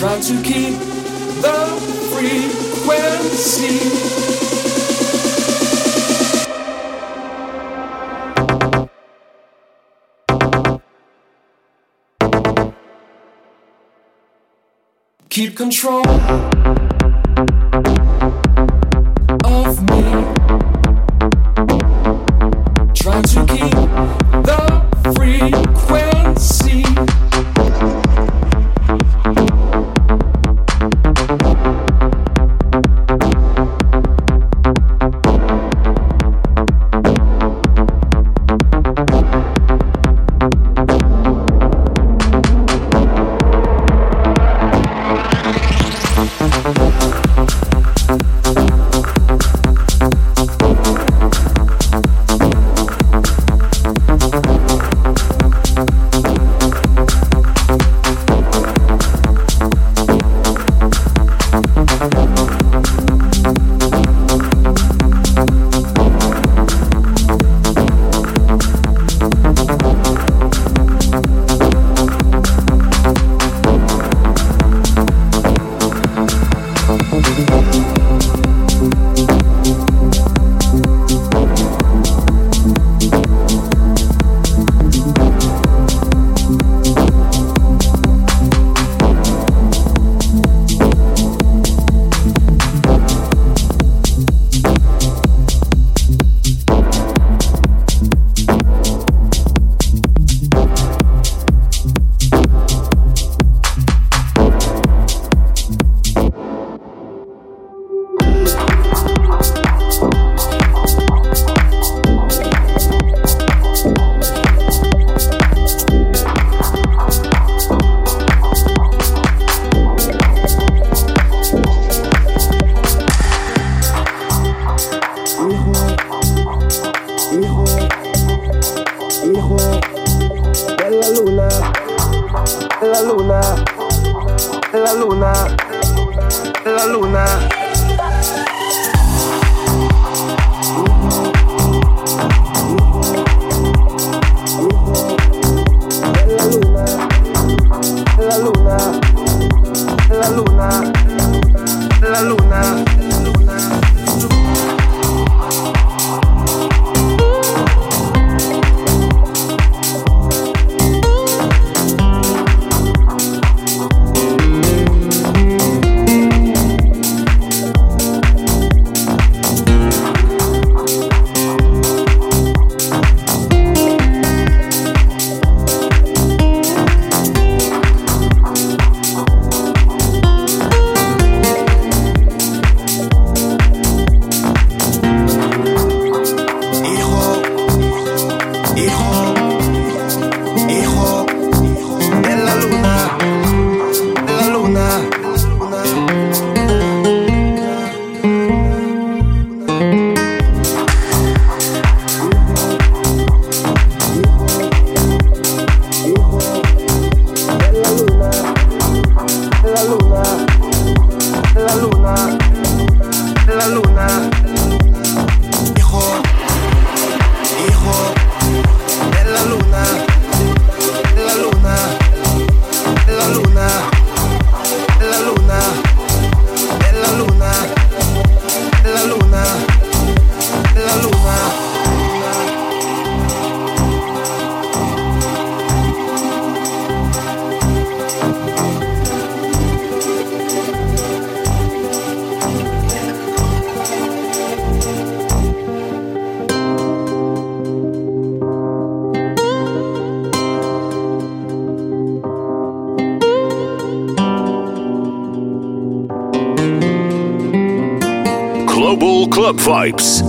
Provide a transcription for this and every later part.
Try to keep the frequency. Keep control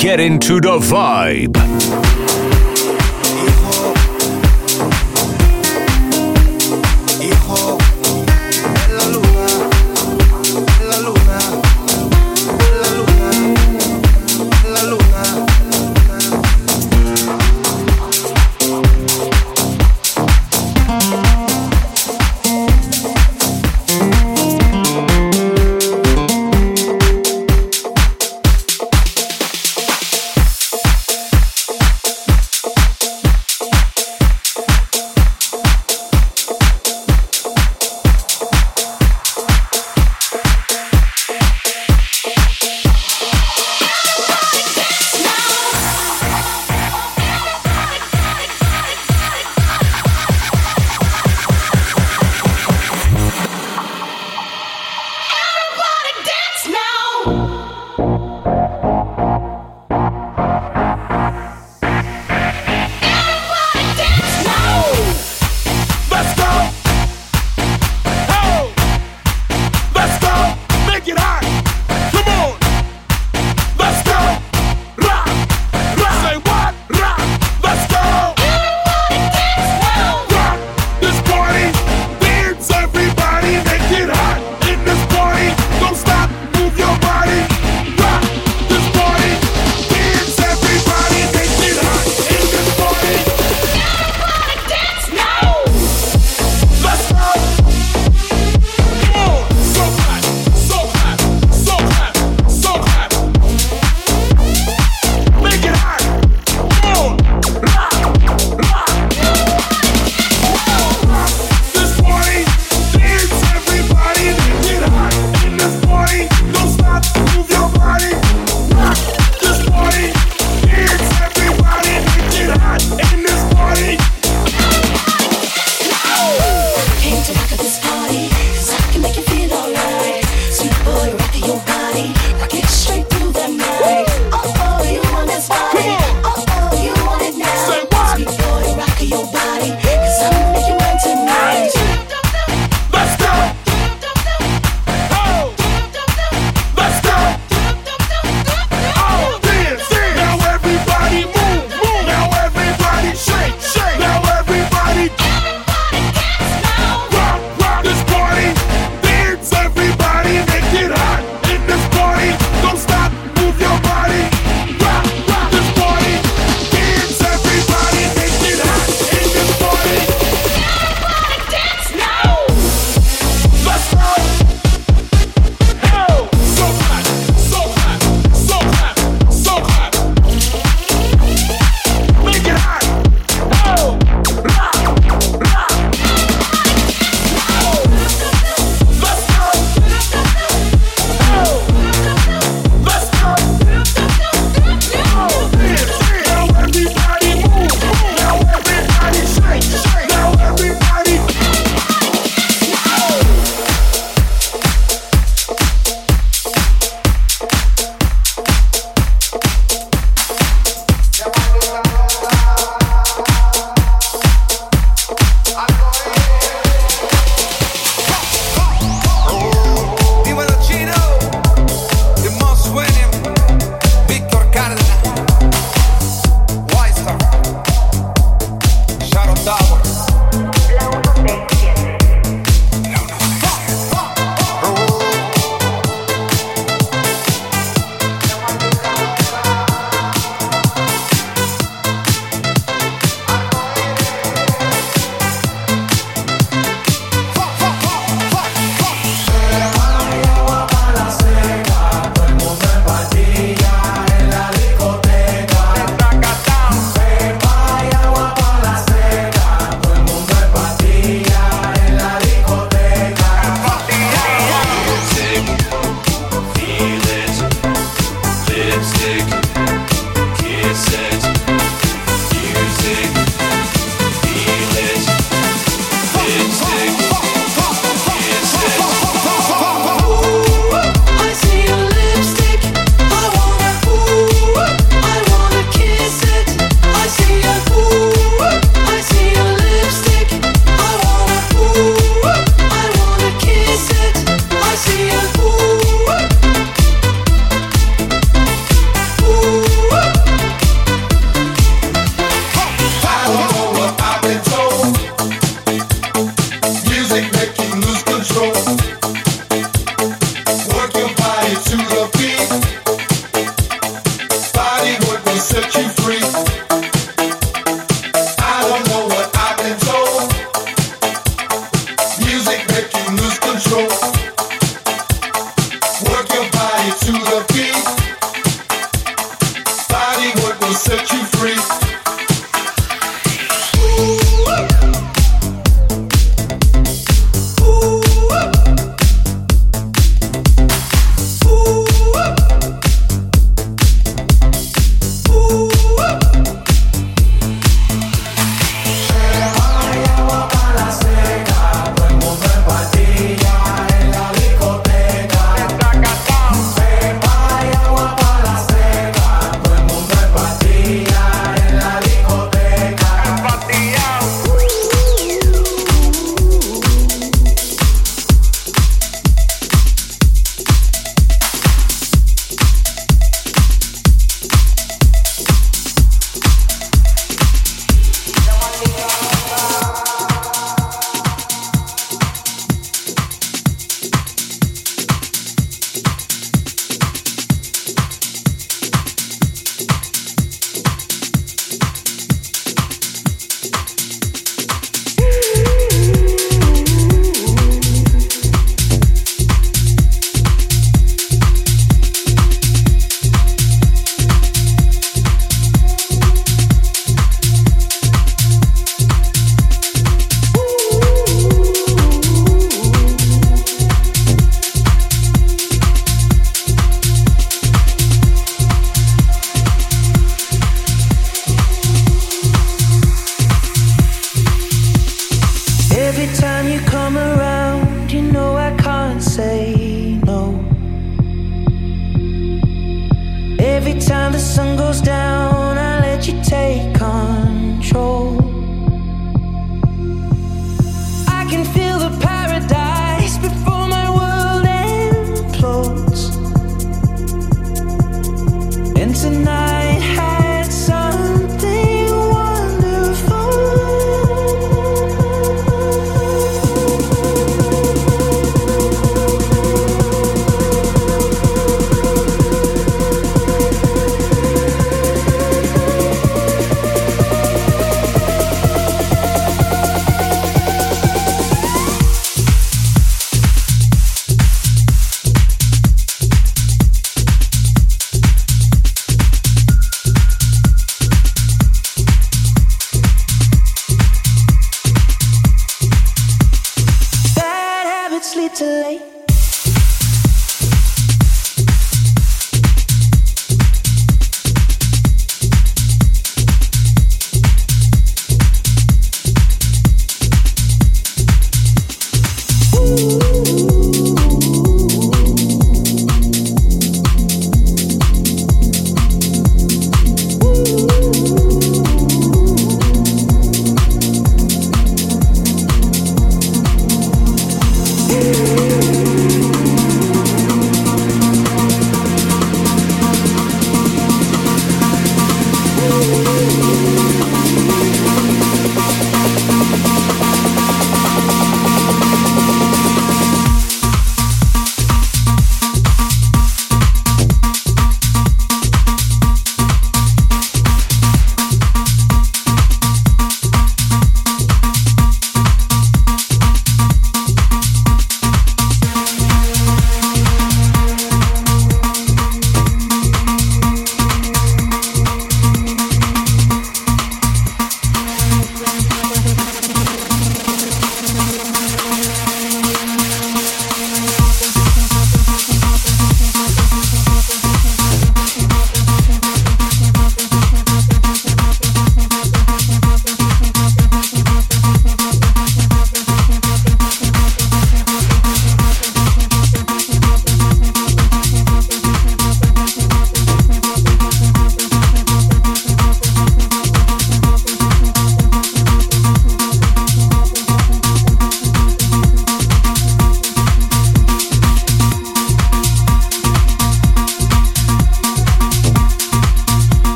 Get into the vibe.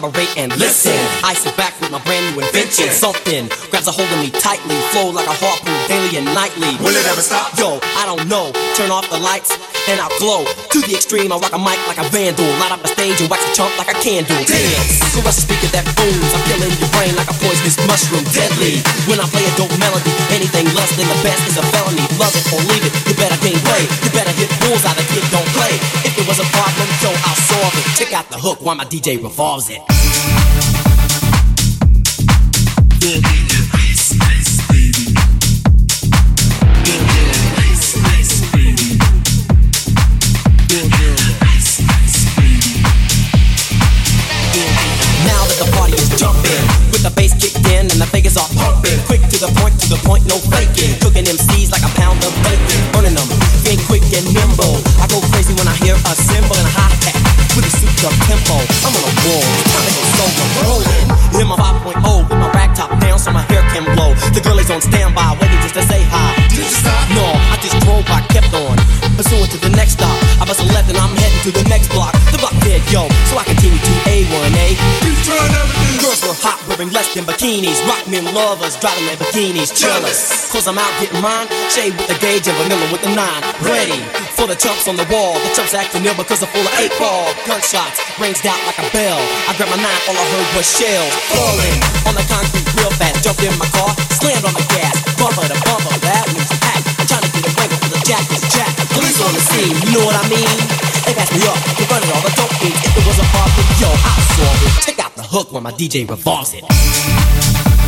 Collaborate and listen. I sit back with my brand new invention. Something grabs a hold of me tightly, flow like a harpoon daily and nightly. Will it ever stop? Yo, I don't know. Turn off the lights and I'll glow. To the extreme, I rock a mic like a vandal. Light up the stage and wax a chump like a candle. Dance. I caress a speaker that booms. I'm killing your brain like a poisonous mushroom. Deadly. When I play a dope melody, anything less than the best is a felony. Love it or leave it. You better gain weight. You better hit bulls out. The kid don't play. If it was a problem, yo, I'll solve it. Check out the hook while my DJ revolves it. Now with the bass kicked in and the figures are pumping, quick to the point, to the point, no faking, cooking MCs like a pound of bacon, burning them, being quick and nimble. I go crazy when I hear a cymbal and a hi hat with a souped up tempo. I'm on a roll, time to go solo, rolling. In my 5.0 with my rag top down so my hair can blow. The girl is on standby, waiting just to say hi. Did you stop? No, I just drove, I kept on. Pursuing to the next stop. I bust a left and I'm heading to the next block. The block dead, yo, so I continue to A1A. You trying everything. Girls were hot, wearing less than bikinis. Rock men lovers, driving Lamborghinis. Jealous, cause I'm out getting mine. Shay with the gauge and vanilla with the nine. Ready for the chumps on the wall. The chumps acting ill because they're full of eight ball. Gunshots ranged out like a bell. I grabbed my nine, all I heard was shells. Falling on the concrete real fast. Jumped in my car, slammed on the gas. Bumper to bumper, that means pack. I'm trying to get a break for the jack is jack. Police on the scene, you know what I mean? They passed me up, they running all the dope fiends. If there was a problem, yo, I'll solve it. Check out hook when my DJ revolves it.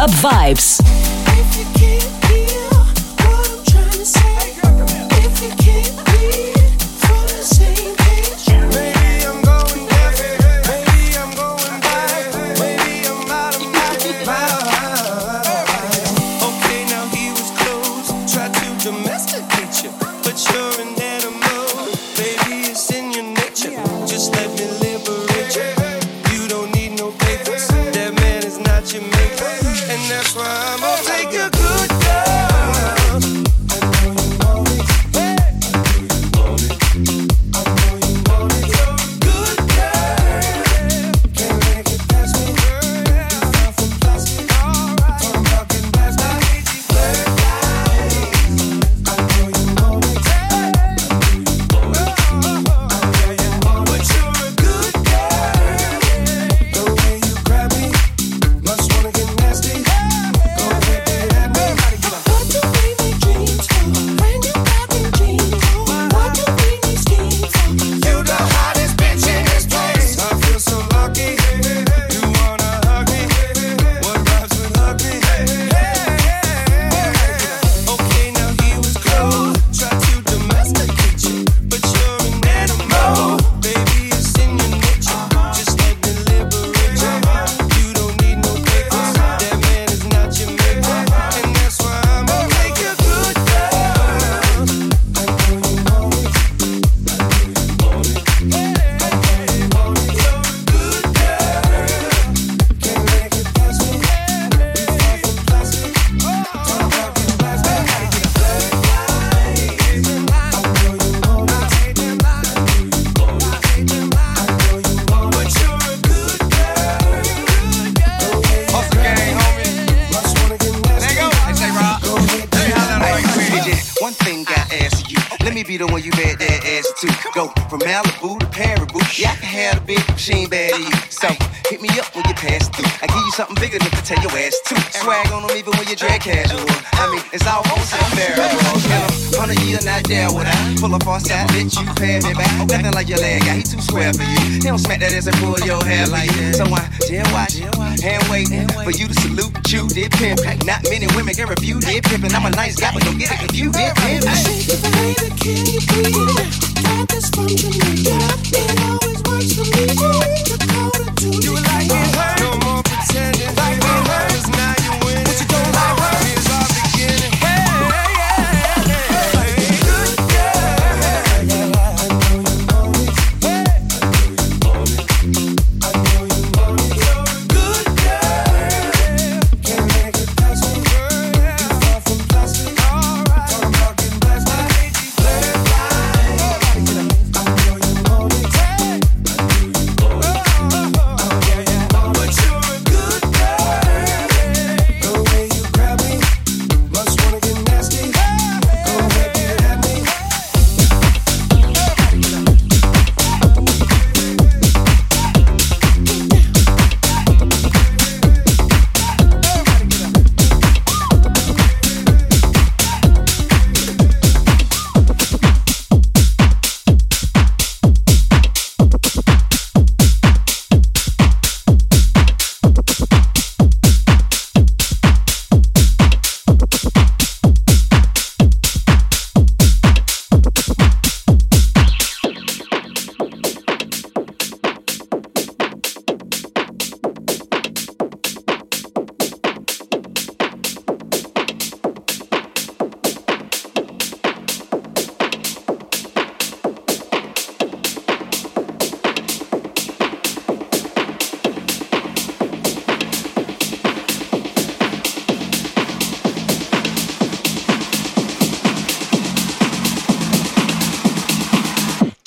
club vibes. it's almost unfair. Kill him, you not down with I Pull up on side, bitch, you pay me back. Nothing like your leg guy, he too square for you. He don't smack that ass and pull your hair like that. So I dare watch, hand wait for you to salute you, did pimp. Not many women can review. did pimpin'. I'm a nice guy, but don't get it confused, did pimp. Can you please got this from Jamaica? It always works for me. Dakota to you like it hurt? No more pretending. Like it hurt?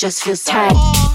just feels tight.